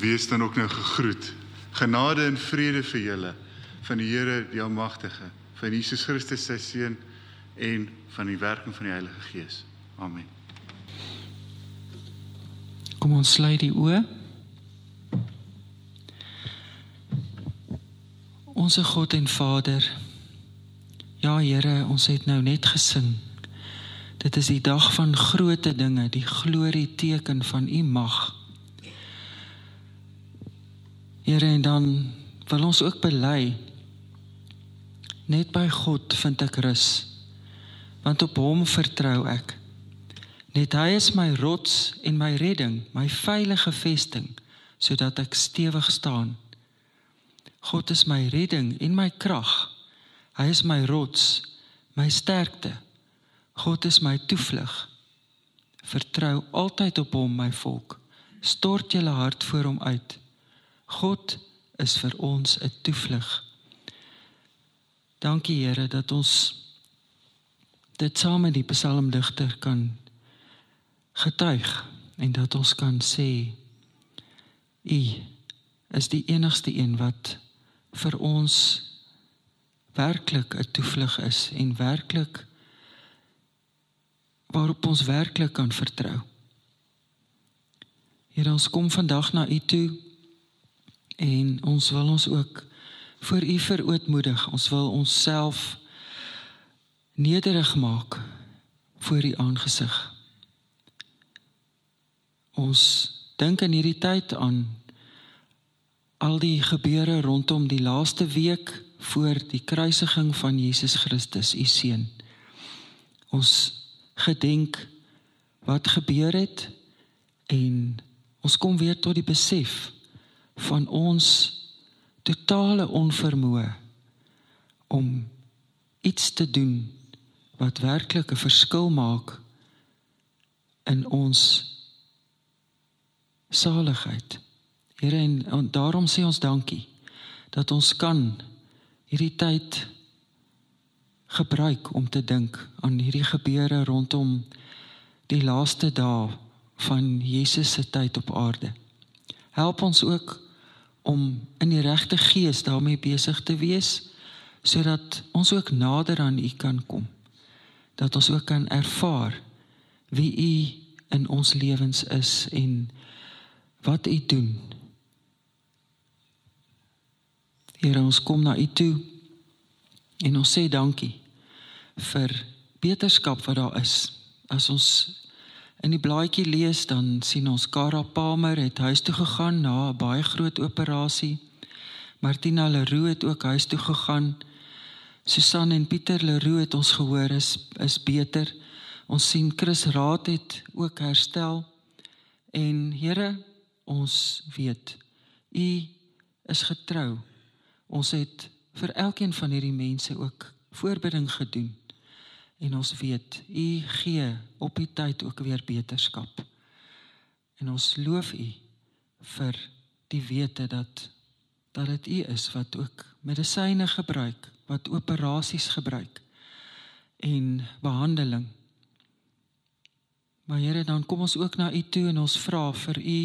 wees dan ook nou gegroet. Genade en vrede vir julle van die Here die Almagtige, van Jesus Christus sy seun en van die werking van die Heilige Gees. Amen. Kom ons sluit die oë. Onse God en Vader. Ja Here, ons het nou net gesing. Dit is die dag van groote dinge, die glorie teken van U mag. Here en dan wil ons ook bely net by God vind ek rus want op hom vertrou ek. Net hy is my rots en my redding my veilige vesting sodat ek stewig staan. God is my redding en my krag. Hy is my rots my sterkte. God is my toevlug. Vertrou altyd op hom my volk. Stort julle hart voor hom uit God is vir ons 'n toevlug. Dankie Here dat ons dit saam met die psalmdigter kan getuig en dat ons kan sê U is die enigste een wat vir ons werklik 'n toevlug is en werklik waarop ons werklik kan vertrou. Here ons kom vandag na U toe En ons wil ons ook vir u verootmoedig. Ons wil onsself nederig maak voor u aangesig. Ons dink in hierdie tyd aan al die gebeure rondom die laaste week voor die kruisiging van Jesus Christus, u seun. Ons gedenk wat gebeur het en ons kom weer tot die besef van ons totale onvermoë om iets te doen wat werklik 'n verskil maak in ons saligheid. Here en, en daarom sê ons dankie dat ons kan hierdie tyd gebruik om te dink aan hierdie gebeure rondom die laaste dae van Jesus se tyd op aarde. Help ons ook om in die regte gees daarmee besig te wees sodat ons ook nader aan U kan kom. Dat ons ook kan ervaar wie U in ons lewens is en wat U doen. Here ons kom na U toe en ons sê dankie vir beterskap wat daar is. As ons In die blaadjie lees dan sien ons Kara Palmer het huis toe gegaan na 'n baie groot operasie. Martina Leroux het ook huis toe gegaan. Susan en Pieter Leroux het ons gehoor is is beter. Ons sien Chris Raad het ook herstel. En Here, ons weet U is getrou. Ons het vir elkeen van hierdie mense ook voorbereiding gedoen en ons weet u gee op die tyd ook weer beterskap. En ons loof u vir die wete dat dat dit u is wat ook medisyne gebruik, wat operasies gebruik en behandeling. Maar Here, dan kom ons ook na u toe en ons vra vir u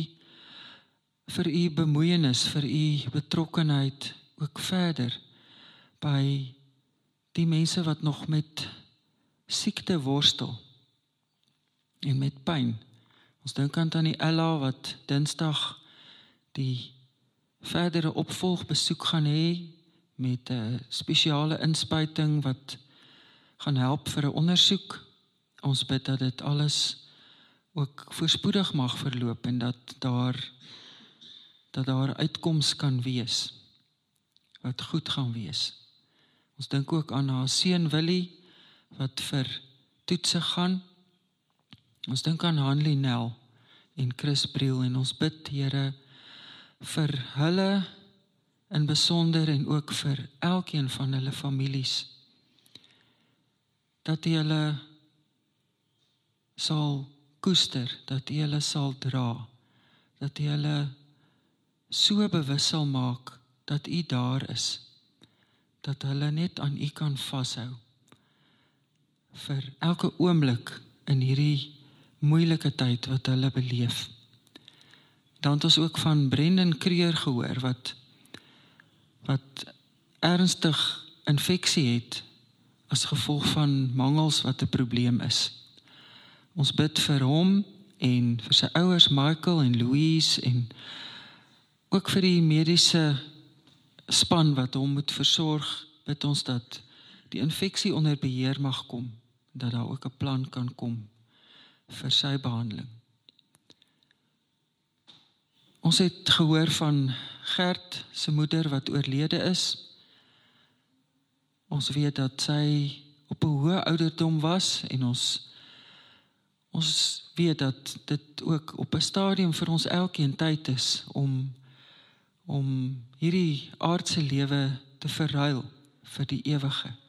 vir u bemoeienis, vir u betrokkenheid ook verder by die mense wat nog met siekte worstel en met pyn. Ons dink aan tannie Ella wat Dinsdag die verdere opvolgbesoek gaan hê met 'n spesiale inspuiting wat gaan help vir 'n ondersoek. Ons bid dat dit alles ook voorspoedig mag verloop en dat daar dat daar uitkoms kan wees wat goed gaan wees. Ons dink ook aan haar seun Willie wat vir toetse gaan. Ons dink aan Hanlie Nel en Chris Briel en ons bid Here vir hulle in besonder en ook vir elkeen van hulle families dat U hulle sal koester, dat U hulle sal dra, dat U hulle so bewus sal maak dat U daar is, dat hulle net aan U kan vashou vir elke oomblik in hierdie moeilike tyd wat hulle beleef. dan het ons ook van Brendan Creer gehoor wat wat ernstig infeksie het as gevolg van mangels wat 'n probleem is. Ons bid vir hom en vir sy ouers Michael en Louise en ook vir die mediese span wat hom moet versorg, bid ons dat die infeksie onder beheer mag kom, dat daar ook 'n plan kan kom vir sy behandeling. Ons het gehoor van Gert se moeder wat oorlede is. Ons weet dat sy op 'n hoë ouderdom was en ons ons weet dat dit ook op 'n stadium vir ons elkeen tyd is om om hierdie aardse lewe te verruil vir die ewige.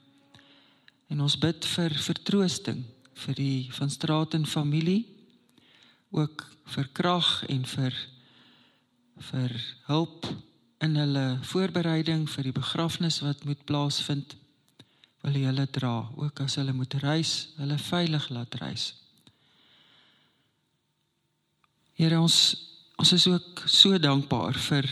En ons bid vir vertroosting vir die van Straten familie ook vir krag en vir vir hulp in hulle voorbereiding vir die begrafnis wat moet plaasvind. Wil jy hulle dra ook as hulle moet reis hulle veilig laat reis. Here ons ons is ook so dankbaar vir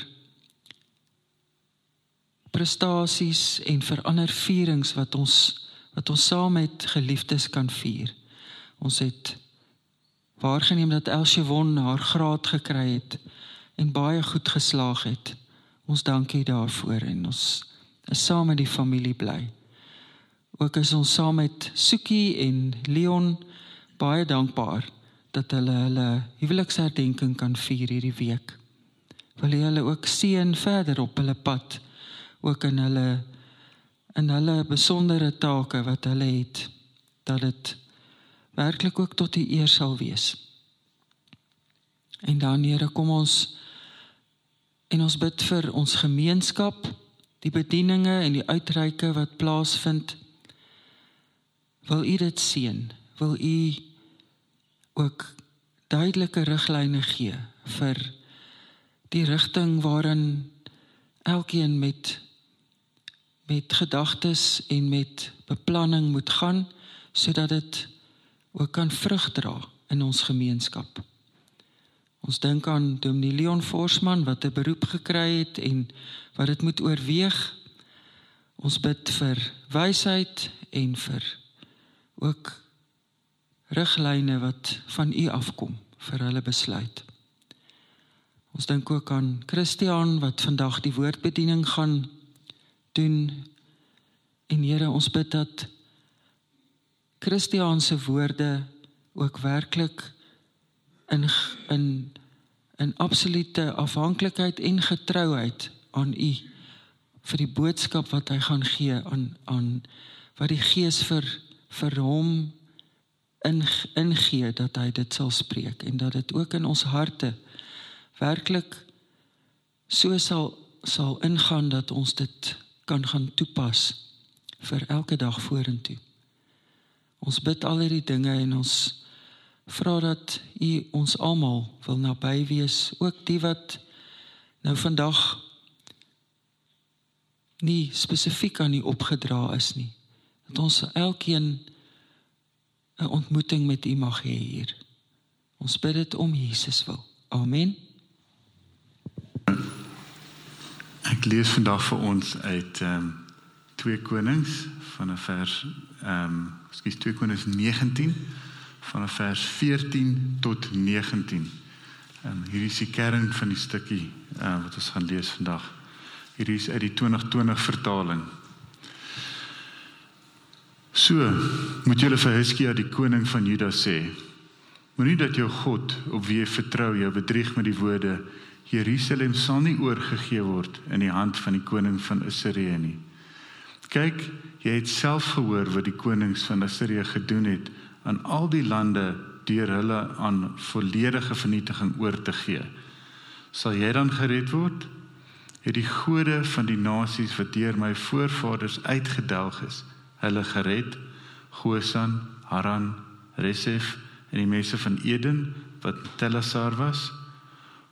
prestasies en vir ander vierings wat ons wat ons saam met geliefdes kan vier. Ons het waargeneem dat Elsie won haar graad gekry het en baie goed geslaag het. Ons dankie daarvoor en ons is saam met die familie bly. Ook is ons saam met Sukie en Leon baie dankbaar dat hulle hulle huweliksherdenking kan vier hierdie week. Wil jy hulle ook seën verder op hulle pad ook in hulle in hulle besondere take wat hulle het dat dit werklik ook tot die eer sal wees. En dan Here kom ons en ons bid vir ons gemeenskap, die bedieninge en die uitreike wat plaasvind. Wil U dit seën? Wil U ook duidelike riglyne gee vir die rigting waarin elkeen met met gedagtes en met beplanning moet gaan sodat dit ook kan vrug dra in ons gemeenskap. Ons dink aan Dominee Leon Forsman wat 'n beroep gekry het en wat dit moet oorweeg. Ons bid vir wysheid en vir ook riglyne wat van U afkom vir hulle besluit. Ons dink ook aan Christian wat vandag die woordbediening gaan doen. En Here, ons bid dat Christiaan se woorde ook werklik in in in absolute afhanklikheid en getrouheid aan U vir die boodskap wat hy gaan gee aan aan wat die Gees vir vir hom in ingee dat hy dit sal spreek en dat dit ook in ons harte werklik so sal sal ingaan dat ons dit kan gaan toepas vir elke dag vorentoe. Ons bid al hierdie dinge en ons vra dat U ons almal wil naby wees, ook die wat nou vandag nie spesifiek aan U opgedra is nie. Dat ons elkeen 'n ontmoeting met U mag hê hier. Ons bid dit om Jesus wil. Amen. Lees vandag vir ons uit ehm um, 2 Konings van 'n vers ehm um, skus 2 Konings 19 van 'n vers 14 tot 19. Ehm um, hierdie is die kern van die stukkie ehm uh, wat ons gaan lees vandag. Hierdie is uit die 2020 vertaling. So, moet julle vir Hizkia die koning van Juda sê: Moenie dat jou God op wie jy vertrou jou bedrieg met die woorde Jerusalem sal nie oorgegee word in die hand van die koning van Assirië nie. Kyk, jy het self gehoor wat die konings van Assirië gedoen het aan al die lande deur hulle aan volledige vernietiging oor te gee. Sal jy dan gered word? Het die gode van die nasies wat deur my voorvaders uitgedelg is, hulle gered? Gosan, Haran, Resef en die mense van Eden wat Telassar was?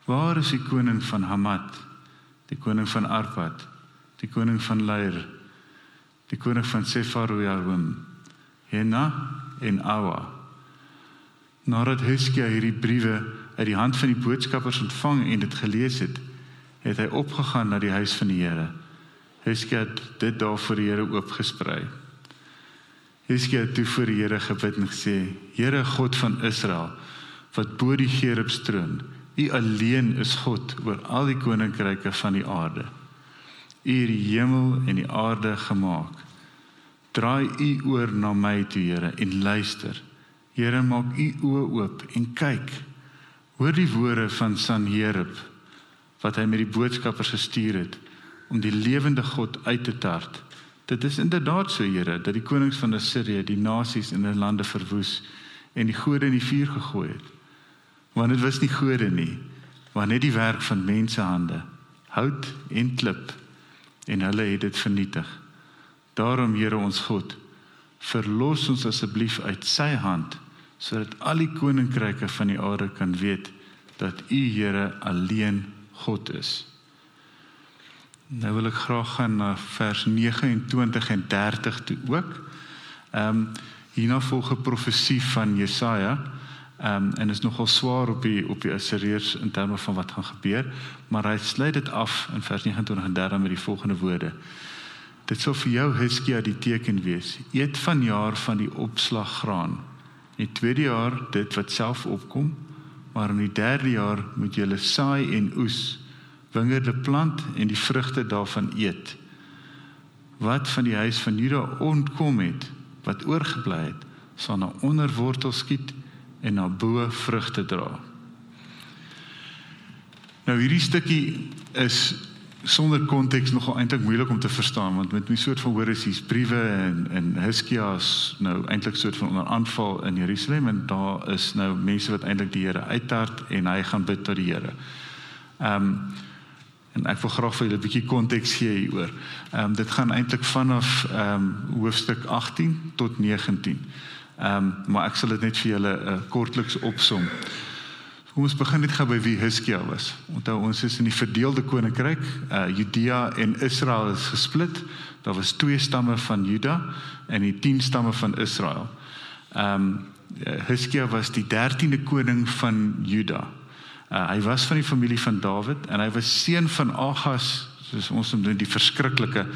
Waar is die koning van Hamat? Die koning van Arpad? Die koning van Leir? Die koning van Sefarwaim? Hena en Awa. Nadat Heskia hierdie briewe uit die hand van die boodskappers ontvang en dit gelees het, het hy opgegaan na die huis van die Here. Heskia het dit daar voor die Here oopgesprei. Heskia het toe voor die Here gebid en gesê: "Here God van Israel, wat bo die gerubs troon, U alleen is God oor al die koninkryke van die aarde. U het die hemel en die aarde gemaak. Draai U oor na my toe, Here, en luister. Here, maak U oë oop en kyk. Hoor die woorde van Sanherib wat hy met die boodskappers gestuur het om die lewende God uit te tart. Dit is inderdaad so, Here, dat die konings van Assirië die nasies en hulle lande verwoes en die gode in die vuur gegooi het want dit was nie gode nie. Maar net die werk van mensehande hout en klip en hulle het dit vernietig. Daarom Here ons God verlos ons asseblief uit sy hand sodat al die koninkryke van die aarde kan weet dat u Here alleen God is. Nou wil ek graag gaan na vers 29 en 30 toe ook. Ehm um, hierna volg 'n profesie van Jesaja Ehm um, en is nogal swaar op die op die Assiriërs in terme van wat gaan gebeur, maar hy sluit dit af in vers 29 en 30 met die volgende woorde. Dit sou vir jou Hiskia die teken wees. Eet van jaar van die opslag graan. In die tweede jaar dit wat self opkom, maar in die derde jaar moet jy saai en oes, wingerde plant en die vrugte daarvan eet. Wat van die huis van Juda ontkom het, wat oorgebly het, sal na onderwortel skiet en na bo vrugte dra. Nou hierdie stukkie is sonder konteks nogal eintlik moeilik om te verstaan want met 'n soort van hoor is hier's briewe en en Hiskia's nou eintlik soort van onder aanval in Jerusalem en daar is nou mense wat eintlik die Here uittart en hy gaan bid tot die Here. Ehm um, en ek wil graag vir julle 'n bietjie konteks gee hieroor. Ehm um, dit gaan eintlik vanaf ehm um, hoofstuk 18 tot 19. Ehm um, maar ek sal dit net vir julle uh, kortliks opsom. Kom ons begin net gou by wie Hiskia was. Onthou ons is in die verdeelde koninkryk. Uh Judea en Israel is gesplit. Daar was twee stamme van Juda en die 10 stamme van Israel. Ehm um, Hiskia was die 13de koning van Juda. Uh, hy was van die familie van Dawid en hy was seun van Agas, soos ons hom noem die verskriklike.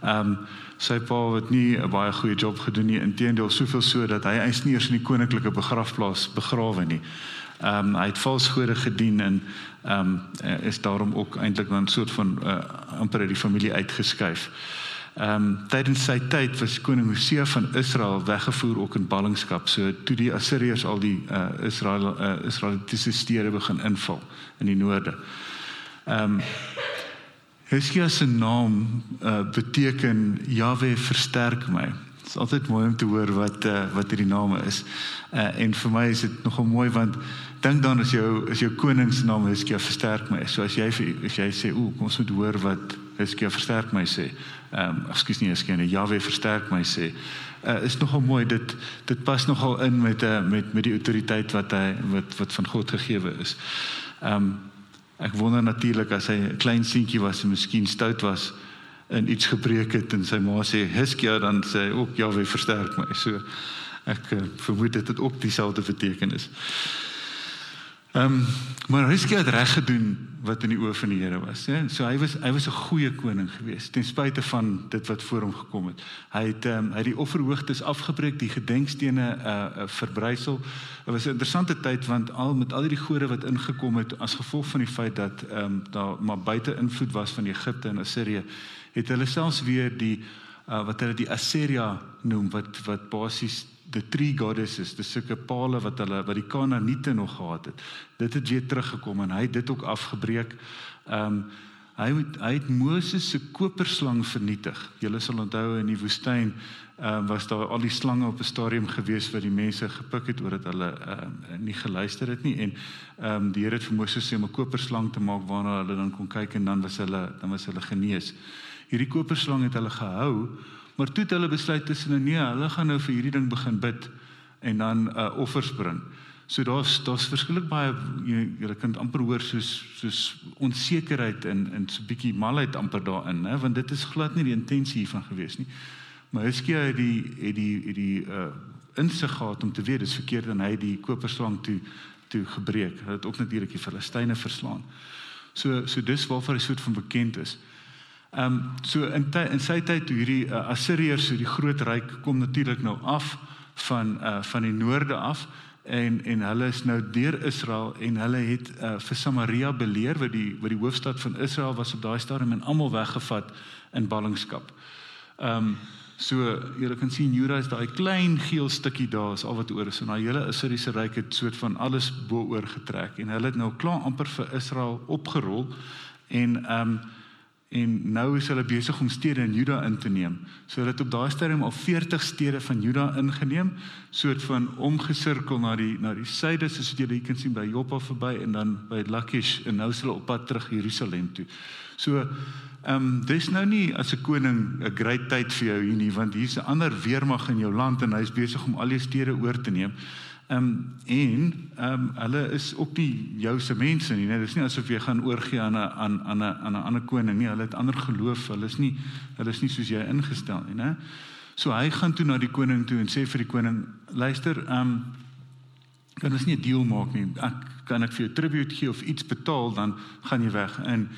Ehm um, sy pa het nie 'n baie goeie job gedoen nie. Inteendeel, soveel so dat hy eers nie eens in die koninklike begrafplaas begrawe nie. Ehm um, hy het vals gode gedien en ehm um, is daarom ook eintlik dan soort van uh, amper uit die familie uitgeskuif. Ehm um, tydens sy tyd was koning Hosea van Israel weggevoer ook in ballingskap. So toe die Assiriërs al die uh, Israel uh, Israelitiese stede begin inval in die noorde. Ehm um, Heskia se naam uh, beteken Jahwe versterk my. Dit is altyd mooi om te hoor wat uh, wat hierdie name is. Uh, en vir my is dit nogal mooi want dink dan as jou as jou koning se naam Heskia versterk my. So as jy as jy sê o, kom ons moet hoor wat Heskia versterk my sê. Ehm um, ekskuus nie Heskia nie, Jahwe versterk my sê. Uh, is nogal mooi dit dit pas nogal in met uh, met met die autoriteit wat hy wat wat van God gegee is. Ehm um, Ek wonder natuurlik as hy 'n klein seentjie was en miskien stout was en iets gebreek het en sy ma sê Hiskia dan sê ook ja, hy versterk my. So ek uh, vermoed dit het ook dieselfde betekenis. Ehm um, maar Hiskia het reg gedoen wat in die oë van die Here was, hè. So hy was hy was 'n goeie koning geweest ten spyte van dit wat voor hom gekom het. Hy het ehm um, hy het die offerhoogtes afgebreek, die gedenkstene uh, uh verbrysel. Dit was 'n interessante tyd want al met al die gode wat ingekom het as gevolg van die feit dat ehm um, daar maar buite invloed was van Egipte en Assirië, het hulle selfs weer die uh, wat hulle die Assyria noem wat wat basies the three goddesses, dis sulke pale wat hulle wat die Kanaaniete nog gehad het. Dit het weer teruggekom en hy het dit ook afgebreek. Ehm um, hy het hy het Moses se koperslang vernietig. Julle sal onthou in die woestyn ehm um, was daar al die slange op 'n stadium gewees wat die mense gepik het omdat hulle ehm um, nie geluister het nie en ehm um, die Here het vir Moses sê om 'n koperslang te maak waarna hulle dan kon kyk en dan was hulle dan was hulle genees. Hierdie koperslang het hulle gehou Maar toe het hulle besluit tussen nee, hulle gaan nou vir hierdie ding begin bid en dan uh offers bring. So daar's daar's verskillik baie jy kan amper hoor soos soos onsekerheid en en so 'n bietjie malheid amper daarin, hè, want dit is glad nie die intensie hiervan gewees nie. Maar Hiskia het die het die het die uh insig gehad om te weet dis verkeerd en hy die koperslang toe toe gebreek. Hulle het ook natuurlik die Filistyne verslaan. So so dis waarvoor hy soort van bekend is. Ehm um, so in ty, in sy tyd toe hierdie uh, Assiriërs so die groot ryk kom natuurlik nou af van uh van die noorde af en en hulle is nou deur Israel en hulle het uh, vir Samaria beleer wat die wat die hoofstad van Israel was op daai stadium en almal weggevat in ballingskap. Ehm um, so julle kan sien Juda is daai klein geel stukkie daar is al wat oor is. En daai hele Assiriese ryk het soort van alles bo oor getrek. En hulle het nou klaar amper vir Israel opgerol. En ehm um, en nou is hulle besig om stede in Juda in te neem. So hulle het op daai stadium al 40 stede van Juda ingeneem, soort van omgesirkel na die na die suide soos julle hier kan sien by Joppa verby en dan by Lakish en nou is hulle op pad terug Jerusalem toe. So ehm um, dis nou nie as 'n koning 'n great tyd vir jou hier nie want hier's 'n ander weermag in jou land en hy's besig om al die stede oor te neem. Ehm um, en ehm um, hulle is ook nie jou se mense nie. Nee, dis nie asof jy gaan oorgie aan 'n aan aan 'n aan 'n ander koning nie. Hulle het ander geloof. Hulle is nie hulle is nie soos jy ingestel nie, né? So hy gaan toe na die koning toe en sê vir die koning: "Luister, ehm um, kan ons nie 'n deal maak nie. Ek kan ek vir jou tribute gee of iets betaal, dan gaan jy weg." En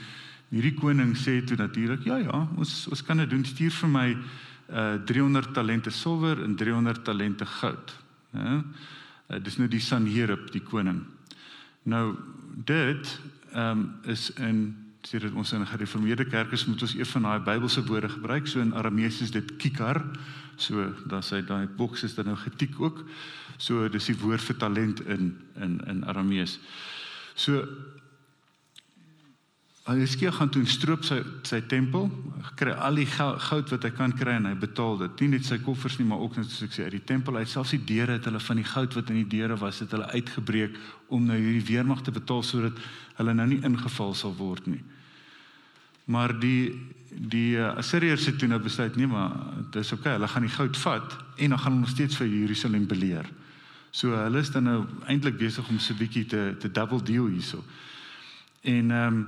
hierdie koning sê toe natuurlik: "Ja, ja, ons ons kan dit doen. Stuur vir my uh 300 talente silwer en 300 talente goud." Ja. Uh, dis nou die Sanherib, die koning. Nou dit ehm um, is in sê dit ons in gereformeerde kerk is moet ons een van daai Bybelse woorde gebruik. So in Aramees is dit kikar. So dan sê daai boks is dan nou getik ook. So dis die woord vir talent in in in Aramees. So Hiskia gaan toe stroop sy sy tempel, kry al die goud wat hy kan kry en hy betaal dit. Nie net sy koffers nie, maar ook net soos ek sê uit die tempel uit, selfs die deure het hulle van die goud wat in die deure was, het hulle uitgebreek om nou hierdie weermag te betaal sodat hulle nou nie ingeval sal word nie. Maar die die uh, Assiriërs het toe nou besluit nee, maar dis oké, okay, hulle gaan die goud vat en dan gaan hulle nog steeds vir Jerusalem beleer. So hulle is dan nou eintlik besig om so 'n bietjie te te double deal hierso. En ehm um,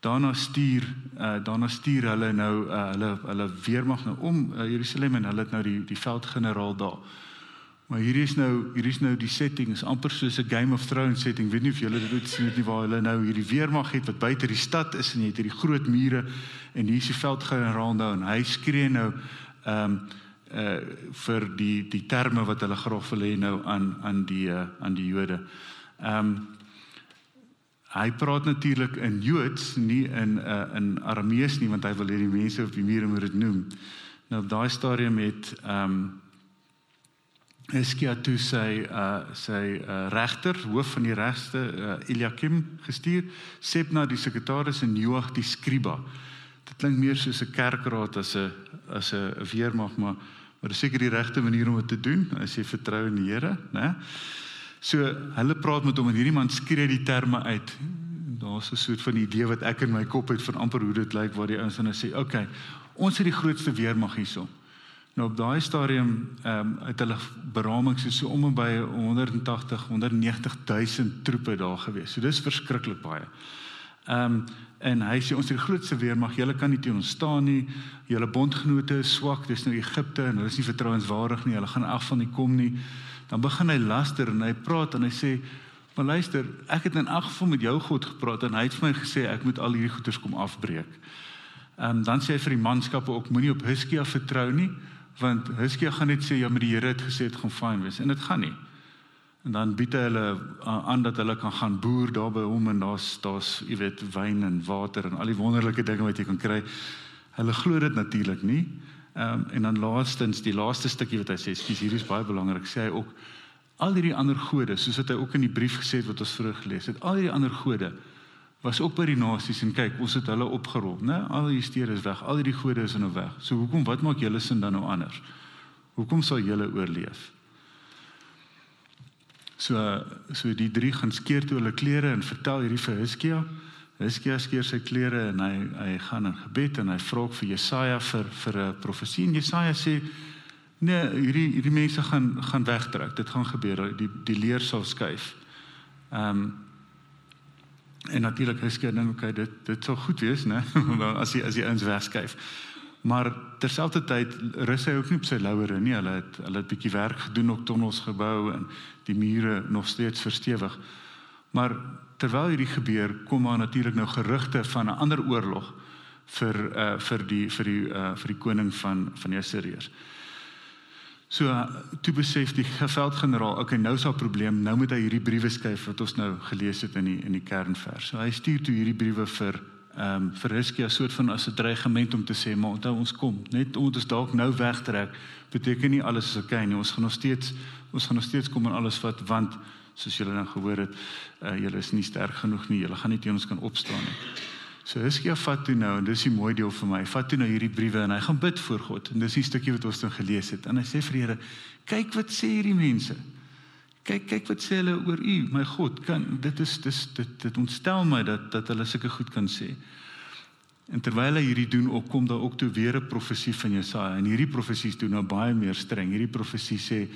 daarna stuur uh, daarna stuur hulle nou uh, hulle hulle weermag nou om uh, Jerusalem en hulle het nou die die veldgeneraal daar. Maar hierdie is nou hierdie is nou die setting is amper soos 'n Game of Thrones setting. Weet nie of julle dit ooit sien nie waar hulle nou hierdie weermag het wat buite die stad is en jy het hierdie groot mure en hier is die veldgeneraal nou en hy skree nou ehm um, uh vir die die terme wat hulle graag wil hê nou aan aan die uh, aan die Jode. Ehm um, Hy praat natuurlik in Joods, nie in uh, in Aramees nie, want hy wil hê die mense op die mure moet dit noem. Nou op daai stadium het ehm um, Eskia toe sy uh sy uh, regter, hoof van die regste uh, Eliakim gestuur, Sepna die sekretaris en Joach die skriba. Dit klink meer soos 'n kerkraad as 'n as 'n weermag, maar maar seker die regte manier om dit te doen as jy vertrou in die Here, né? So hulle praat met hom en hierdie man skree die terme uit. Daar's 'n soort van idee wat ek in my kop het van amper hoe dit lyk waar die ouens dan sê, "Oké, okay, ons het die grootste weermag hierso." Nou op daai stadium ehm um, het hulle beraming so, so om en by 180 190 000 troepe daar gewees. So dis verskriklik baie. Ehm um, en hy sê ons het die grootste weermag. Julle kan nie teen ons staan nie. Julle bondgenote is swak. Dis nou Egipte en hulle is nie vertrouenswaardig nie. Hulle gaan af van nie kom nie dan begin hy laster en hy praat en hy sê maar luister ek het in elk geval met jou God gepraat en hy het vir my gesê ek moet al hierdie goeders kom afbreek. Ehm um, dan sê hy vir die manskappe ook moenie op Hiskia vertrou nie want Hiskia gaan net sê ja maar die Here het gesê dit gaan fyn wees en dit gaan nie. En dan bied hy hulle aan dat hulle kan gaan boer daar by hom en daar's daar's jy weet wyn en water en al die wonderlike dinge wat jy kan kry. Hulle glo dit natuurlik nie. Ehm um, en dan laastens die laaste stukkie wat hy sê, skus hier is baie belangrik. Sê hy ook al hierdie ander gode, soos wat hy ook in die brief gesê het wat ons vroeër gelees het, al hierdie ander gode was ook by die nasies en kyk, ons het hulle opgerol, né? Al die stede is weg, al hierdie gode is nou weg. So hoekom wat maak julle sin dan nou anders? Hoekom sal julle oorleef? So so die drie gaan skeer toe hulle klere en vertel hierdie vir Hiskia. Hiskia skeer sy klere en hy hy gaan in gebed en hy vra vir Jesaja vir vir 'n profesie en Jesaja sê nee, hierdie hierdie mense gaan gaan wegtrek. Dit gaan gebeur. Die die leer sal skuif. Ehm um, en natuurlik Hiskia dink okay, dit dit sou goed wees, né? as hy as hy eens wegskuif. Maar terselfdertyd rus hy ook nie op sy lauwere nie. Hulle het hulle het bietjie werk gedoen op tonnels gebou en die mure nog steeds verstewig. Maar terwyl hierdie gebeur, kom daar natuurlik nou gerugte van 'n ander oorlog vir uh vir die vir die uh vir die koning van van die Assiriërs. So uh, toe besef die veldgeneraal, okay, nou is daar 'n probleem. Nou moet hy hierdie briewe skryf wat ons nou gelees het in die in die kernvers. So hy stuur toe hierdie briewe vir ehm um, vir Hiskia soort van as 'n dreigement om te sê, maar onthou ons kom, net omdat ons dalk nou wegtrek, beteken nie alles is okay nie. Ons gaan nog steeds ons gaan nog steeds kom en alles wat want soos julle nou gehoor het, uh, julle is nie sterk genoeg nie. Julle gaan nie teen ons kan opstaan nie. So Hiskia vat toe nou en dis die mooi deel vir my. Vat toe nou hierdie briewe en hy gaan bid voor God. En dis die stukkie wat ons dan gelees het. En hy sê vir die Here, kyk wat sê hierdie mense. Kyk kyk wat sê hulle oor u, my God. Kan dit is dis dit dit ontstel my dat dat hulle sulke goed kan sê. En terwyl hy hierdie doen, ook kom daar ook toe weer 'n profesie van Jesaja. En hierdie profesie is toe nou baie meer streng. Hierdie profesie sê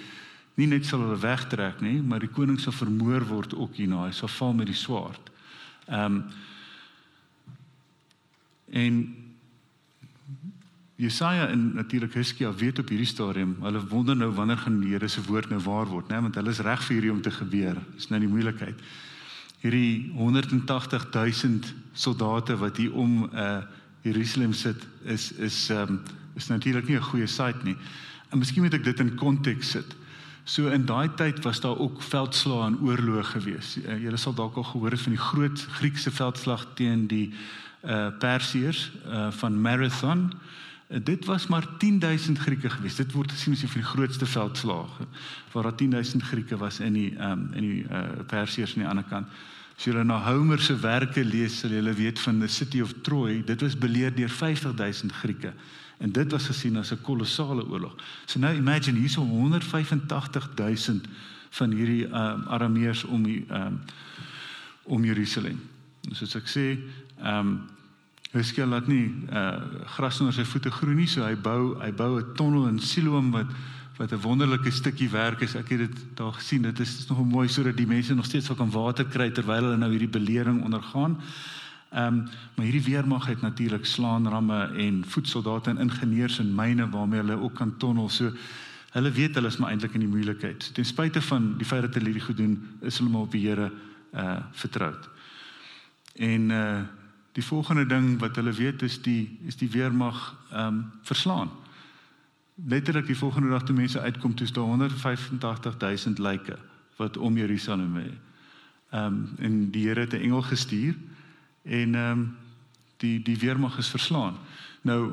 nie net sal hulle wegtrek nie, maar die koning sal vermoor word ook hierna. Hy sal val met die swaard. Ehm um, En Jesaja en natuurlik Hiskia weet op hierdie stadium, hulle wonder nou wanneer gaan die Here se woord nou waar word, né? Want hulle is reg vir hierdie om te gebeur. Dis nou die moeilikheid. Hierdie 180 000 soldate wat hier om uh Jerusalem sit is is um is natuurlik nie 'n goeie sight nie. En miskien moet ek dit in konteks sit. So in daai tyd was daar ook veldslae en oorloë gewees. Uh, Julle sal dalk al gehoor het van die groot Griekse veldslag teen die uh Persiërs uh van Marathon. Uh, dit was maar 10000 Grieke gewees. Dit word gesien as een van die grootste veldslae waar daar 10000 Grieke was in die um in die uh Persiërs aan die ander kant. As julle na Homer se werke lees, sal julle weet van the city of Troy, dit was beleer deur 50000 Grieke. En dit was gesien as 'n kolossale oorlog. So nou imagine hierso 185000 van hierdie um Arameërs om die um om Jerusalem. Soos ek sê, ehm um, Heskia laat nie uh gras onder sy voete groei nie, so hy bou hy bou 'n tonnel in Siloam wat wat 'n wonderlike stukkie werk is. Ek het dit daar gesien. Dit is nog mooi sodat die mense nog steeds kan water kry terwyl hulle nou hierdie belering ondergaan. Ehm um, maar hierdie weermag het natuurlik slaanramme en voetsoldate en ingenieurs en myne waarmee hulle ook kan tonnel. So hulle weet hulle is maar eintlik in die moeilikheid. Ten spyte van die feit dat hulle hierdie goed doen, is hulle maar op die Here uh vertroud. En uh die volgende ding wat hulle weet is die is die weermag ehm um, verslaan. Letterlik die volgende dag toe mense uitkom toe staan 185000 lyke wat om Jerusalem is. Ehm um, en die Here het 'n engel gestuur en ehm um, die die weermag is verslaan. Nou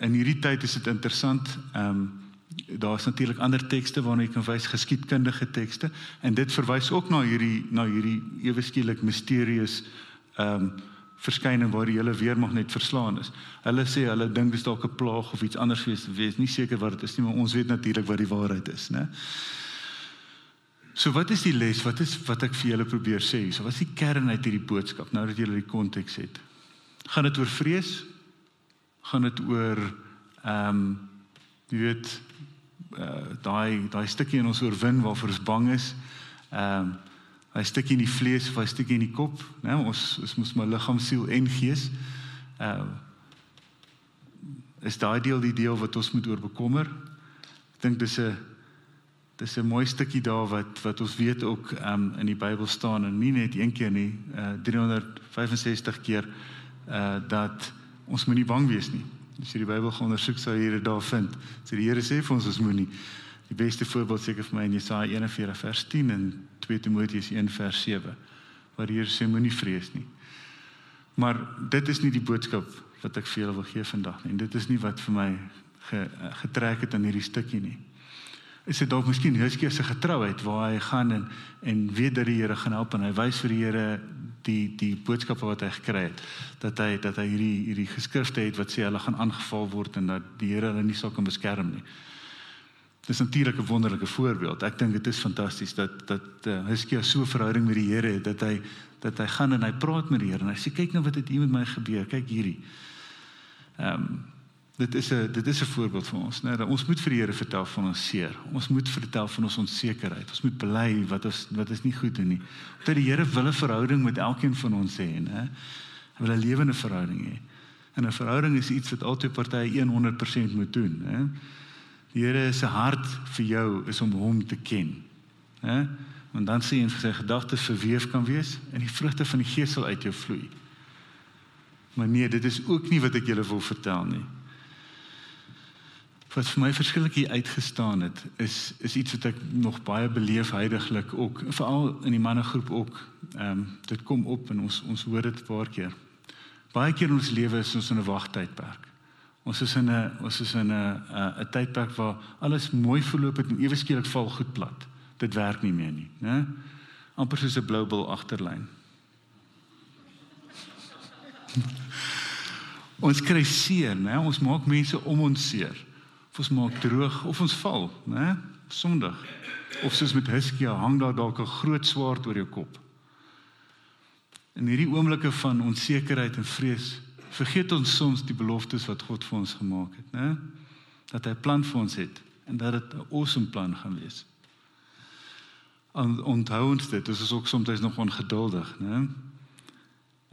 in hierdie tyd is dit interessant ehm um, daar's natuurlik ander tekste waarna jy kan wys geskiedkundige tekste en dit verwys ook na hierdie na hierdie ewe skielik misterieus ehm um, verskyning waar die hele weermag net verslaan is. Hulle sê hulle dink dit is dalk 'n plaag of iets anders wees, wees nie seker wat dit is nie, maar ons weet natuurlik wat die waarheid is, né? So wat is die les? Wat is wat ek vir julle probeer sê? So wat is die kern uit hierdie boodskap nou dat julle die konteks het? Gaan dit oor vrees? Gaan dit oor ehm um, jy weet uh, daai daai stukkie in ons oorwin waarvoor ons bang is? Ehm um, 'n stukkie in die vlees of 'n stukkie in die kop, né? Ons ons moet my liggaam, siel en gees. Uh is daai deel die deel wat ons moet oor bekommer. Ek dink dis 'n dis 'n mooi stukkie daar wat wat ons weet ook um in die Bybel staan en nie net een keer nie, uh 365 keer uh dat ons moenie bang wees nie. As jy die Bybel gaan ondersoek sou jy dit daar vind. So die Here sê vir ons ons moenie Die beste voorbeeld seker vir my in Jesaja 41 vers 10 en 2 Timoteus 1 vers 7 waar hier sê moenie vrees nie. Maar dit is nie die boodskap wat ek vir julle wil gee vandag nie. En dit is nie wat vir my ge, getrek het aan hierdie stukkie nie. Is dit dalk miskien Heskia se getrouheid waar hy gaan en en weet dat die Here gaan help en hy wys vir die Here die die boodskappe wat hy gekry het dat hy dat hy hierdie hierdie geskrifte het wat sê hulle gaan aangeval word en dat die Here hulle nie sal kan beskerm nie. Dis natuurlik 'n wonderlike voorbeeld. Ek dink dit is fantasties dat dat uh, Hiskia so 'n verhouding met die Here het dat hy dat hy gaan en hy praat met die Here en hy sê kyk nou wat het hier met my gebeur. Kyk hierdie. Ehm um, dit is 'n dit is 'n voorbeeld vir ons, né? Dat ons moet vir die Here vertel van ons seer. Ons moet vertel van ons onsekerheid. Ons moet bely wat ons wat is nie goed doen nie. Dat die Here wil 'n verhouding met elkeen van ons hê, né? Hy wil 'n lewende verhouding hê. En 'n verhouding is iets wat albei partye 100% moet doen, né? Die Here se hart vir jou is om hom te ken. Hè? En dan sê hy sy gedagtes verweef kan wees en die vrugte van die gees sal uit jou vloei. Maar nee, dit is ook nie wat ek julle wil vertel nie. Wat vir my verskillik hier uitgestaan het, is is iets wat ek nog baie beleef heidaglik ook, veral in die mannegroep ook. Ehm um, dit kom op en ons ons hoor dit 'n paar keer. Baie keer in ons lewe is ons in 'n wagtydperk. Ons is in 'n ons is in 'n 'n tydperk waar alles mooi verloop het en ewe skielik val goed plat. Dit werk nie meer nie, né? amper soos 'n blou bil agterlyn. ons kry seer, né? Ons maak mense om ons seer. Of ons maak droog of ons val, né? Sondig. Of soos met Hiskia hang daar dalk 'n groot swaard oor jou kop. In hierdie oomblikke van onsekerheid en vrees vergeet ons soms die beloftes wat God vir ons gemaak het, né? Dat hy 'n plan vir ons het en dat dit 'n awesome plan gaan wees. En onthou ons dit, dis is ook soms nog ongeduldig, né?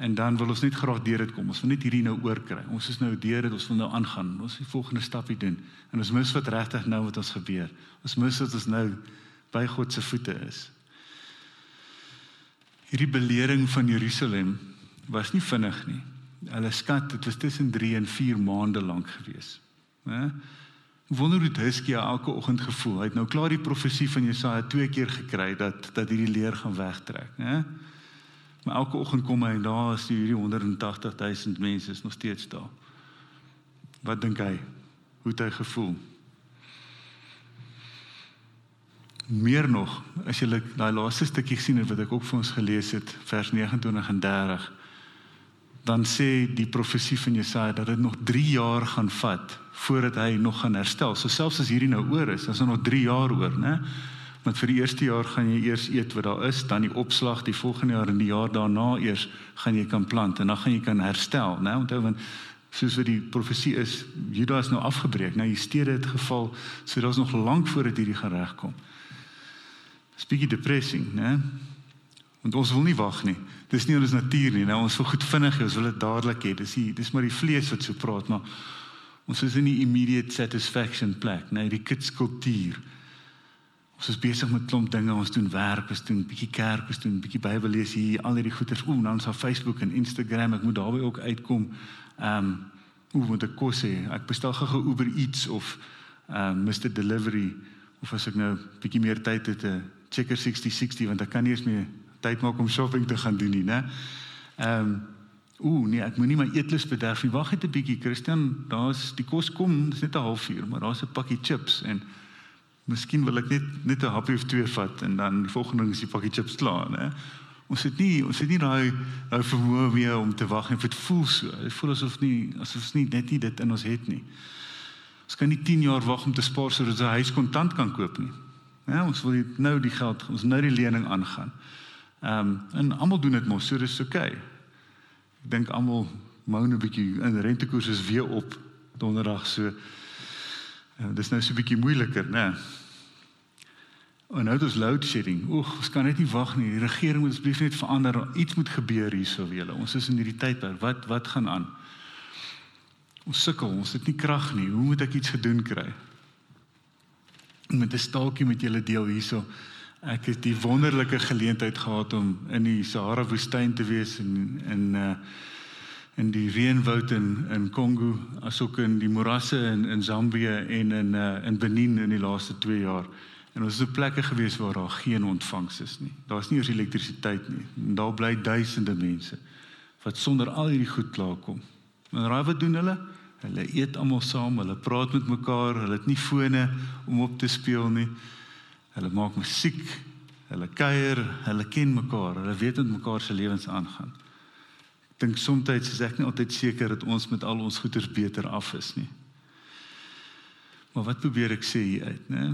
En dan wil ons net graag deur dit kom. Ons wil net hierdie nou oorkry. Ons is nou deur dit, ons wil nou aangaan. Ons die volgende stapie doen. En ons mis wat regtig nou wat ons gebeur. Ons mis dat ons nou by God se voete is. Hierdie belering van Jerusalem was nie vinnig nie hulle skat dit was tussen 3 en 4 maande lank gewees. Né? Wonder hoe Hiskia elke oggend gevoel. Hy het nou klaar die profesie van Jesaja twee keer gekry dat dat hierdie leer gaan wegtrek, né? Maar elke oggend kom hy en daar is hierdie 180 000 mense is nog steeds daar. Wat dink hy? Hoe het hy gevoel? Meer nog, as jy daai laaste stukkie sien wat ek ook vir ons gelees het, vers 29 en 30 dan sê die profesie van Jesaja dat dit nog 3 jaar gaan vat voordat hy nog gaan herstel. So selfs as hierdie nou oor is, dan is er nog 3 jaar oor, né? Want vir die eerste jaar gaan jy eers eet wat daar is, dan die opslag, die volgende jaar en die jaar daarna eers gaan jy kan plant en dan gaan jy kan herstel, né? Onthou want soos wat die profesie is, Juda is nou afgebreek. Nou die stede het geval, so daar's nog lank voordat hierdie gaan regkom. Dis bietjie depressing, né? Want ons wil nie wag nie. Dis nie ons natuur nie. Nou ons wil goed vinnig hê, ons wil dit dadelik hê. Dis die dis maar die vlees wat so praat, maar ons is in die immediate satisfaction plek, nee, die kitskultuur. Ons is besig met klomp dinge, ons doen werk, ons doen bietjie kerk, ons doen bietjie Bybel lees hier, al hierdie goeters. Ooh, nou ons op Facebook en Instagram, ek moet daarby ook uitkom. Ehm, um, ooh, moet ek kos hê? Ek bestel gou-gou Uber Eats of ehm um, Mr Delivery of as ek nou bietjie meer tyd het, 'n Checker 6060 want ek kan nie eens meer tyd maak om shopping te gaan doen nie, né? Ehm um, ooh, nee, ek moenie my eetlus bederf nie. Wag net 'n bietjie, Christian, daar's die kos kom, dis net 'n halfuur, maar daar's 'n pakkie chips en miskien wil ek net net 'n happie of twee vat en dan die volgende ding is die pakkie chips klaar, né? Ons het nie ons het nie daai daai vermoë meer om te wag en dit voel so. Dit voel asof nie asof ons nie net nie dit in ons het nie. Ons kan nie 10 jaar wag om te spaar sodat 'n huis kontant kan koop nie. Ja, ons wil nou die geld, ons nou die lening aangaan. Ehm um, en almal doen dit mos, so dis oké. Okay. Ek dink almal moan 'n bietjie in rentekoers is weer op donderdag so. Uh, dis nou so 'n bietjie moeiliker, né? En nou dis load shedding. Oeg, ons kan net nie wag nie. Die regering moet asseblief net verander. Iets moet gebeur hierso vir julle. Ons is in hierdie tydperk. Wat wat gaan aan? Ons sukkel. Ons het nie krag nie. Hoe moet ek iets gedoen kry? Met 'n staaltjie met julle deel hierso. Ek het die wonderlike geleentheid gehad om in die Sahara woestyn te wees en in uh in die reënwoud in in Kongo, asook in die morasse in in Zambië en in uh in Benin in die laaste 2 jaar. En ons is op plekke gewees waar daar geen ontvangs is nie. Daar's nie eens elektrisiteit nie. En daar bly duisende mense wat sonder al hierdie goed klaarkom. En raai wat doen hulle? Hulle eet almal saam, hulle praat met mekaar, hulle het nie fone om op te speel nie. Hulle maak musiek, hulle kuier, hulle ken mekaar, hulle weet met mekaar se lewens aangaan. Dink soms is ek nie altyd seker dat ons met al ons goeders beter af is nie. Maar wat probeer ek sê hier uit, né?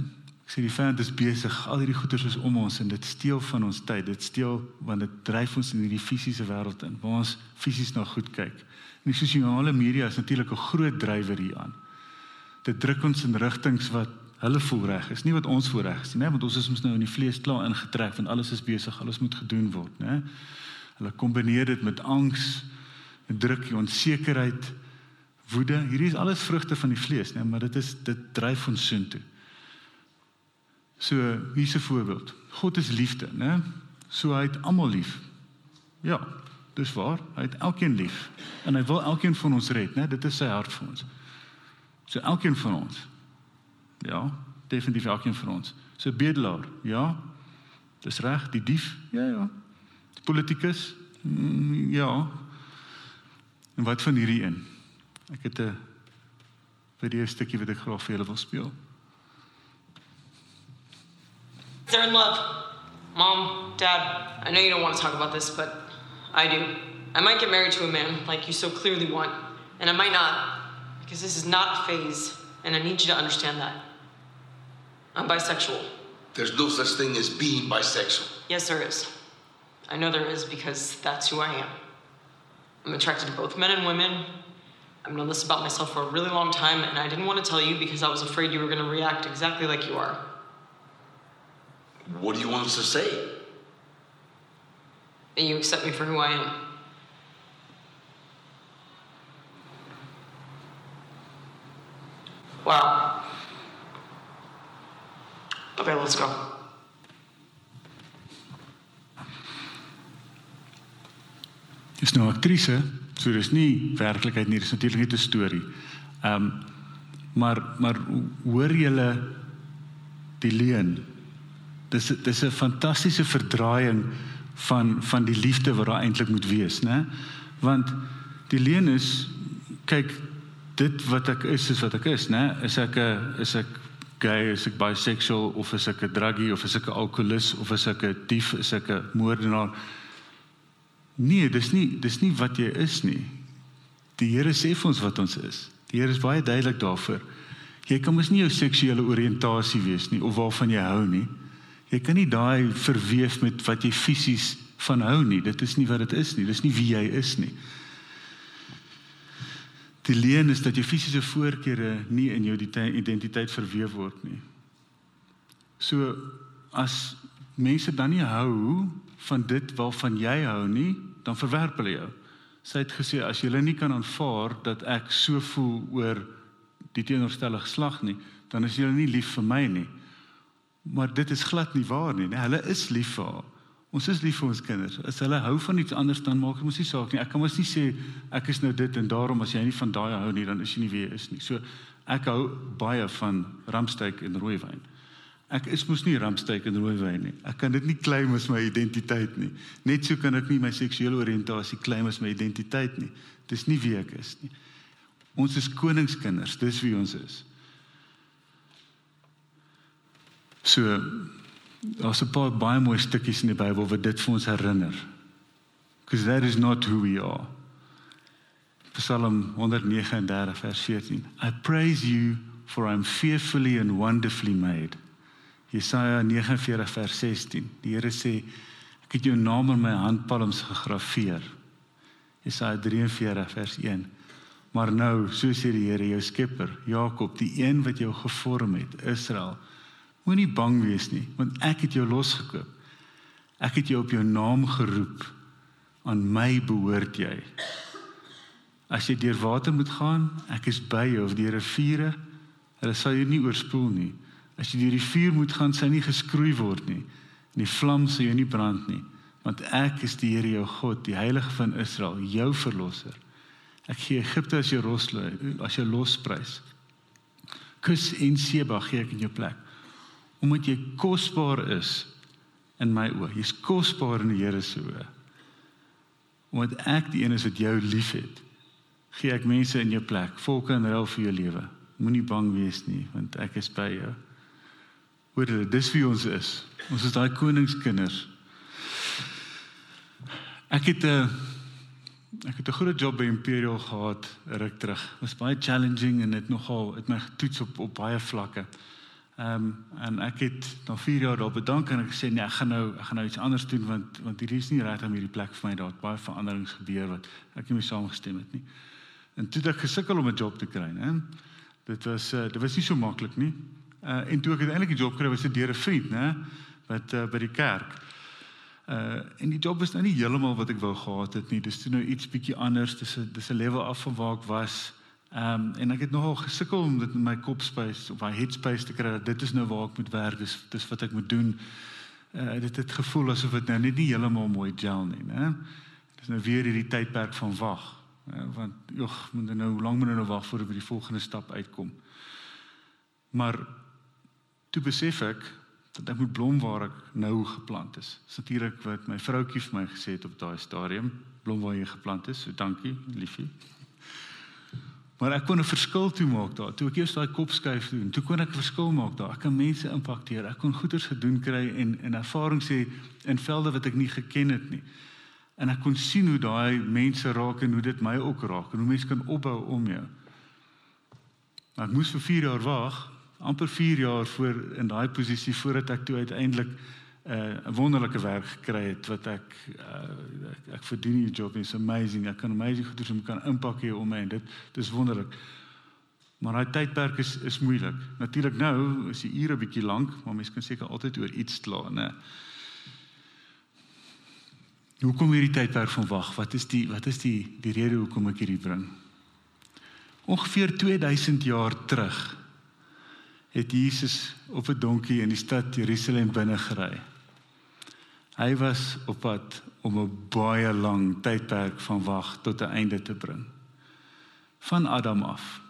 Ek sê die vyand is besig, al hierdie goeders is om ons en dit steel van ons tyd. Dit steel want dit dryf ons in hierdie fisiese wêreld in waar ons fisies na goed kyk. En die sosiale media is natuurlik 'n groot drywer hieraan. Dit druk ons in rigtings wat hulle voel reg is, nie wat ons voel reg is nie, want ons is mos nou in die vlees klaar ingetrek want alles is besig, alles moet gedoen word, né? Hulle kombineer dit met angs, druk, onsekerheid, woede. Hierdie is alles vrugte van die vlees, né, maar dit is dit dryf ons soontoe. So hier's 'n voorbeeld. God is liefde, né? So hy het almal lief. Ja, dis waar. Hy het elkeen lief en hy wil elkeen van ons red, né? Dit is sy hart vir ons. So elkeen van ons. Ja, definitief elkeen van ons. So bedelaar, ja. Dis reg, die dief. Ja, ja. Die politikus. Mm, ja. En wat van hierdie een? Ek het 'n video stukkie wat ek graag vir julle wil speel. They're in love. Mom, Dad, I know you don't want to talk about this, but I do. I might get married to a man like you so clearly want, and I might not, because this is not a phase, and I need you to understand that. I'm bisexual. There's no such thing as being bisexual. Yes, there is. I know there is because that's who I am. I'm attracted to both men and women. I've known this about myself for a really long time, and I didn't want to tell you because I was afraid you were going to react exactly like you are. What do you want us to say? That you accept me for who I am. Wow. Okay, let's go. Dis nou 'n aktrise, so dis nie werklikheid nie, dis natuurlik net 'n storie. Ehm um, maar maar hoor julle die leuen? Dis dis 'n fantastiese verdraaiing van van die liefde wat daar eintlik moet wees, né? Want die leuen is kyk dit wat ek is is wat ek is, né? Is ek 'n is ek gay, is ek bisexual of is ek 'n druggie of is ek 'n alkolikus of is ek 'n dief, is ek 'n moordenaar? Nee, dis nie dis nie wat jy is nie. Die Here sê vir ons wat ons is. Die Here is baie duidelik daarvoor. Jy kan mos nie jou seksuele oriëntasie wees nie of waarvan jy hou nie. Jy kan nie daai verweef met wat jy fisies van hou nie. Dit is nie wat dit is nie. Dis nie wie jy is nie. Die leen is dat jou fisiese voorkeure nie in jou identiteit verweef word nie. So as mense dan nie hou van dit waarvan jy hou nie, dan verwerp hulle jou. Sy het gesê as jy nie kan aanvaar dat ek so voel oor die teenoorstellige geslag nie, dan is jy nie lief vir my nie. Maar dit is glad nie waar nie. Nee, hulle is lief vir haar. Ons is lief vir ons kinders. As hulle hou van iets anders dan maak dit mos nie saak nie. Ek kan mos nie sê ek is nou dit en daarom as jy nie van daai hou nie, dan is jy nie wie jy is nie. So ek hou baie van ramsteak en rooiwyn. Ek is mos nie ramsteak en rooiwyn nie. Ek kan dit nie claim as my identiteit nie. Net so kan ek nie my seksuele oriëntasie claim as my identiteit nie. Dis nie wie ek is nie. Ons is koningskinders, dis wie ons is. So daar's 'n paar baie mooi stukkies in die Bybel wat dit vir ons herinner. Because that is not who we are. Psalm 139 vers 14. I praise you for I'm fearfully and wonderfully made. Jesaja 49 vers 16. Die Here sê ek het jou naam in my handpalms gegraveer. Jesaja 43 vers 1. Maar nou, so sê die Here, jou Skepper, Jakob, die een wat jou gevorm het, Israel, moenie bang wees nie, want ek het jou losgekoop. Ek het jou op jou naam geroep. Aan my behoort jy. As jy deur water moet gaan, ek is by jou of deur riviere, hulle sal jou nie oorspoel nie. As jy deur die vuur moet gaan, sal nie geskroei word nie. En die vlam sal jou nie brand nie, want ek is die Here jou God, die Heilige van Israel, jou verlosser. Ek gee Egipte as jou roslui, as jou losprys. Kus en Seba gee ek in jou plek. Omdat jy kosbaar is in my oë. Jy's kosbaar in die Here se oë. Omdat ek die een is wat jou liefhet, gee ek mense in jou plek, volke in ruil vir jou lewe. Moenie bang wees nie, want ek is by jou. Hoor dit, dis wie ons is. Ons is daai koningskinders. Ek het 'n ek het 'n groot job by Imperial gehad ruk terug. Dit was baie challenging en dit nogal het my getoets op op baie vlakke. Ehm um, en ek het na 4 jaar daar bedank en ek gesê nee, ek gaan nou ek gaan nou iets anders doen want want hierdie is nie regtig om hierdie plek vir my daar baie veranderings gebeur wat ek nie mee saamgestem het nie. En toe het ek gesukkel om 'n job te kry, né? Dit was uh, dit was nie so maklik nie. Uh en toe ek uiteindelik 'n job kry was dit deur 'n vriend, né? Wat uh, by die kerk. Uh en die job was nou nie heeltemal wat ek wou gehad het nie. Dis toe nou iets bietjie anders. Dis 'n dis 'n level af van waar ek was. Ehm um, en ek het nogal gesukkel om dit in my kop space of my headspace te kry dat dit is nou waar ek moet werk, dis dis wat ek moet doen. Uh dit het gevoel asof dit nou net nie heeltemal mooi gel nie, né? Dis nou weer hierdie tydperk van wag. Uh, want jog, moet nou hoe lank moet nou wag voor ek by die volgende stap uitkom? Maar toe besef ek dat ek moet blom waar ek nou geplant is. Dis natuurlik wat my vroutjie vir my gesê het op daai stadium, blom waar jy geplant is. So dankie, liefie. Maar ek kon 'n verskil toe maak daar. Toe ek eers daai kop skuif doen, toe kon ek 'n verskil maak daar. Ek kan mense impakteer. Ek kon goeders gedoen kry en en ervaring sê in velde wat ek nie geken het nie. En ek kon sien hoe daai mense raak en hoe dit my ook raak en hoe mense kan opbou om jou. Maar ek moes vir 4 jaar wag, amper 4 jaar voor in daai posisie voordat ek toe uiteindelik 'n uh, wonderlike werk gekry het wat ek uh, ek, ek verdien die job is amazing. Ek kan amazing goed doen, kan impak hê om my en dit dis wonderlik. Maar daai tydperk is is moeilik. Natuurlik nou is die ure bietjie lank, maar mense kan seker altyd oor iets kla, né? Hoe kom hierdie tydperk van wag? Wat is die wat is die die rede hoekom ek hierdie bring? Ongeveer 2000 jaar terug het Jesus op 'n donkie in die stad Jerusalem binne gery. Hy was op pad om 'n baie lang tydperk van wag tot 'n einde te bring. Van Adam af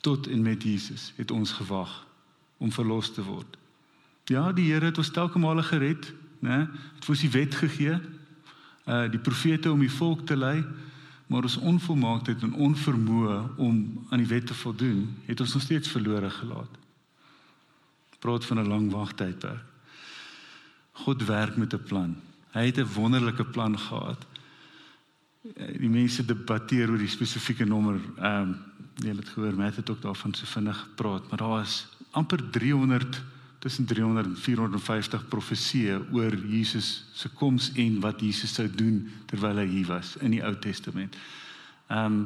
tot en met Jesus het ons gewag om verlos te word. Ja, die Here het ons telke male gered, né? Het vir ons die wet gegee, uh die profete om die volk te lei, maar ons onvolmaaktheid en onvermoë om aan die wet te voldoen, het ons nog steeds verlore gelaat. Praat van 'n lang wagtydperk. God werk met 'n plan. Hy het 'n wonderlike plan gehad. Die mense debatteer oor die spesifieke nommer. Ehm um, jy het gehoor, Matt het ook daarvan so vinnig gepraat, maar daar is amper 300 tussen 300 en 450 profeseë oor Jesus se koms en wat Jesus sou doen terwyl hy hier was in die Ou Testament. Ehm um,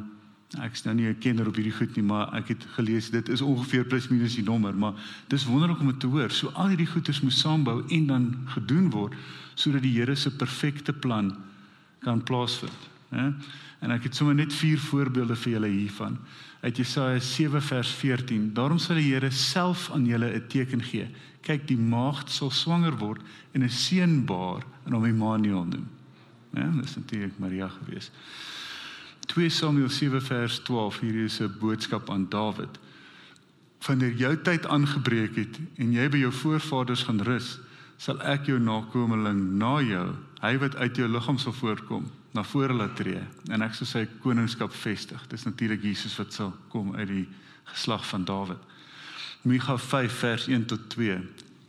ek is nou nie 'n kenner op hierdie goed nie, maar ek het gelees dit is ongeveer plus minus die nommer, maar dis wonderlik om dit te hoor. So al hierdie goeders moet saambou en dan gedoen word sodat die Here se perfekte plan kan plaasvind, né? En ek het sommer net vier voorbeelde vir julle hiervan uit Jesaja 7 vers 14. Daarom sal die Here self aan julle 'n teken gee kyk die maagd sal swanger word en 'n seun baar en hom Immanuel noem. Ja, dis natuurlik Maria gewees. 2 Samuel 7 vers 12 hier is 'n boodskap aan Dawid. Wanneer jou tyd aangebreek het en jy by jou voorvaders gaan rus, sal ek jou nakomeling na jou, hy wat uit jou liggaam sal voortkom, na vore laat tree en ek sal sy koningskap vestig. Dis natuurlik Jesus wat sal kom uit die geslag van Dawid. Micha 5 vers 1 tot 2.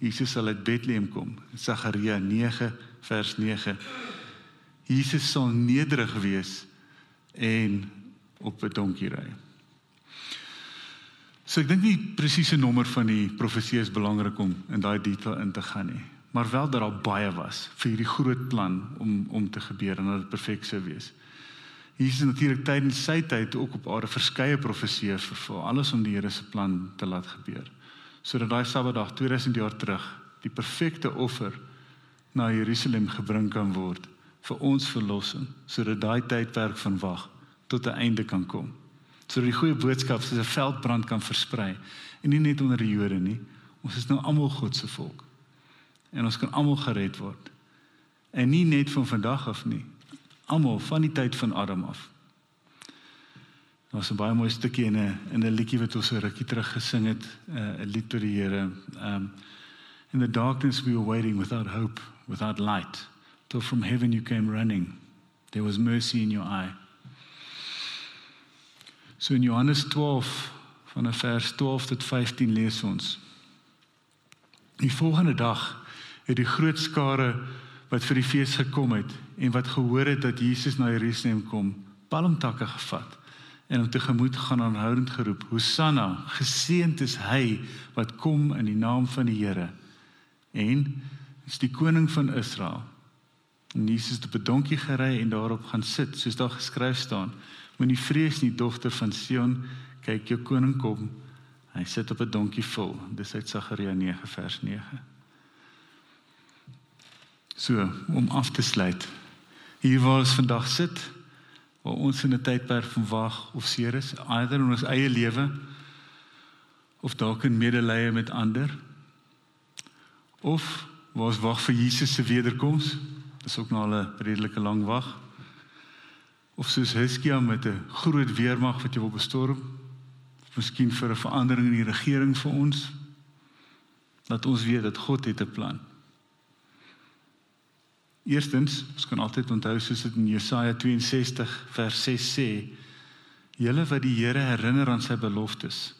Jesus sal uit Bethlehem kom. Sagaria 9 vers 9. Jesus sal nederig wees en op 'n donkie ry. So ek dink nie presiese nommer van die profesie is belangrik om in daai detail in te gaan nie, maar wel dat daar baie was vir hierdie groot plan om om te gebeur en dat dit perfek sou wees. Jesus natuurlik tydens sy tyd ook op aarde verskeie profesieë vervul, alles om die Here se plan te laat gebeur. Sodat daai Sabbatdag 2000 jaar terug die perfekte offer na Jerusalem gebring kan word vir ons verlossing, sodat daai tydperk van wag tot 'n einde kan kom. Sodat die goeie boodskap soos 'n veldbrand kan versprei en nie net onder die Jode nie. Ons is nou almal God se volk. En ons kan almal gered word. En nie net van vandag af nie, almal van die tyd van Adam af. Was 'n baie mooi stukkie in 'n in 'n liedjie wat ons so rukkie terug gesing het, eh, 'n lied tot die Here. Um in the darkness we were waiting without hope, without light, till from heaven you came running. There was mercy in your eye. So in Johannes 12 van vers 12 tot 15 lees ons. Die volgende dag het die groot skare wat vir die fees gekom het en wat gehoor het dat Jesus na Jerusalem kom, palmtakke gevat en hom tegemoet gaan aanhoudend geroep: Hosanna, geseënd is hy wat kom in die naam van die Here. En is die koning van Israel. En Jesus het op 'n donkie gery en daarop gaan sit, soos daar geskryf staan: Moenie vrees nie, dogter van Sion, kyk jou koning kom. Hy sit op 'n donkie vol. Dis uit Sagaria 9 vers 9. So, om af te sluit. Hier waar ons vandag sit, waar ons in 'n tydperk van wag of seer is, either in ons eie lewe of dalk in medelee met ander of waar ons wag vir Jesus se wederkoms. Dis ook nou 'n redelike lang wag. Of soos Hiskia met 'n groot weermag wat jy wil bestorm. Miskien vir 'n verandering in die regering vir ons. Laat ons weet dat God het 'n plan. Eerstens, ons kan altyd onthou soos dit in Jesaja 62 vers 6 sê, julle wat die Here herinner aan sy beloftes,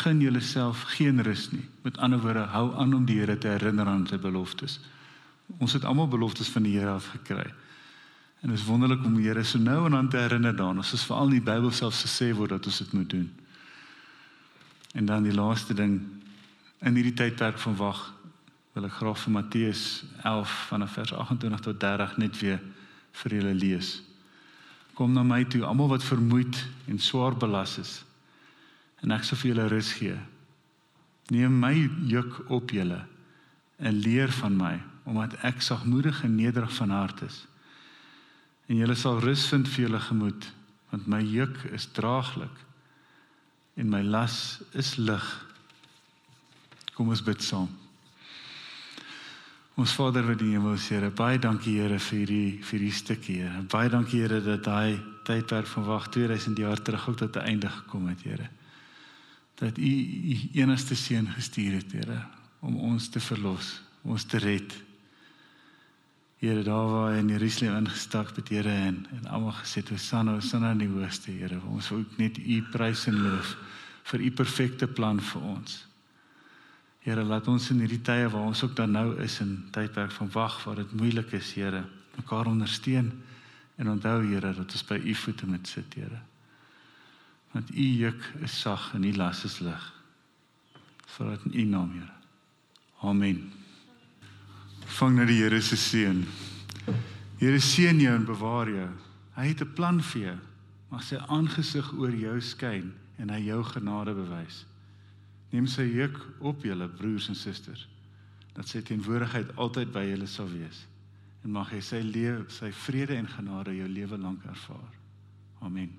gun julleself geen rus nie. Met ander woorde, hou aan om die Here te herinner aan sy beloftes. Ons het almal beloftes van die Here af gekry. En dit is wonderlik om die Here so nou en dan te herinner daaraan. Ons is veral in die Bybel self gesê word dat ons dit moet doen. En dan die laaste ding in hierdie tydperk van wag wil ek graag vir Matteus 11 vanaf vers 28 tot 30 net weer vir julle lees. Kom na my toe, almal wat vermoeid en swaar belas is en ek sal vir julle rus gee. Neem my juk op julle en leer van my, omdat ek sagmoedig en nederig van hart is. En julle sal rus vind vir julle gemoed, want my juk is draaglik en my las is lig. Kom ons bid saam. Ons Vader wat in die hemel is, Here, baie dankie Here vir hierdie vir hierdie stukkie. Here. Baie dankie Here dat daai tydperk van wag 2000 jaar terug ook tot 'n einde gekom het, Here dat u u enigste seun gestuur het, Here, om ons te verlos, ons te red. Here, daar waar hy in Jerusalem ingestap het, Here, en en almal gesê het, "Hosanna, Hosanna in die hoogste, Here." Ons wil net u prys en loof vir u perfekte plan vir ons. Here, laat ons in hierdie tye waar ons ook dan nou is in tydperk van wag, waar dit moeilik is, Here, mekaar ondersteun en onthou, Here, dat ons by u voete moet sit, Here want u juk is sag en u las is lig. Vir dit in u naam, Here. Amen. Vang na die Here se seën. Here seën jou en bewaar jou. Hy het 'n plan vir jou. Mag sy aangesig oor jou skyn en hy jou genade bewys. Neem sy juk op julle broers en susters dat sy teenwoordigheid altyd by julle sal wees en mag hy sy lewe, sy vrede en genade jou lewe lank ervaar. Amen.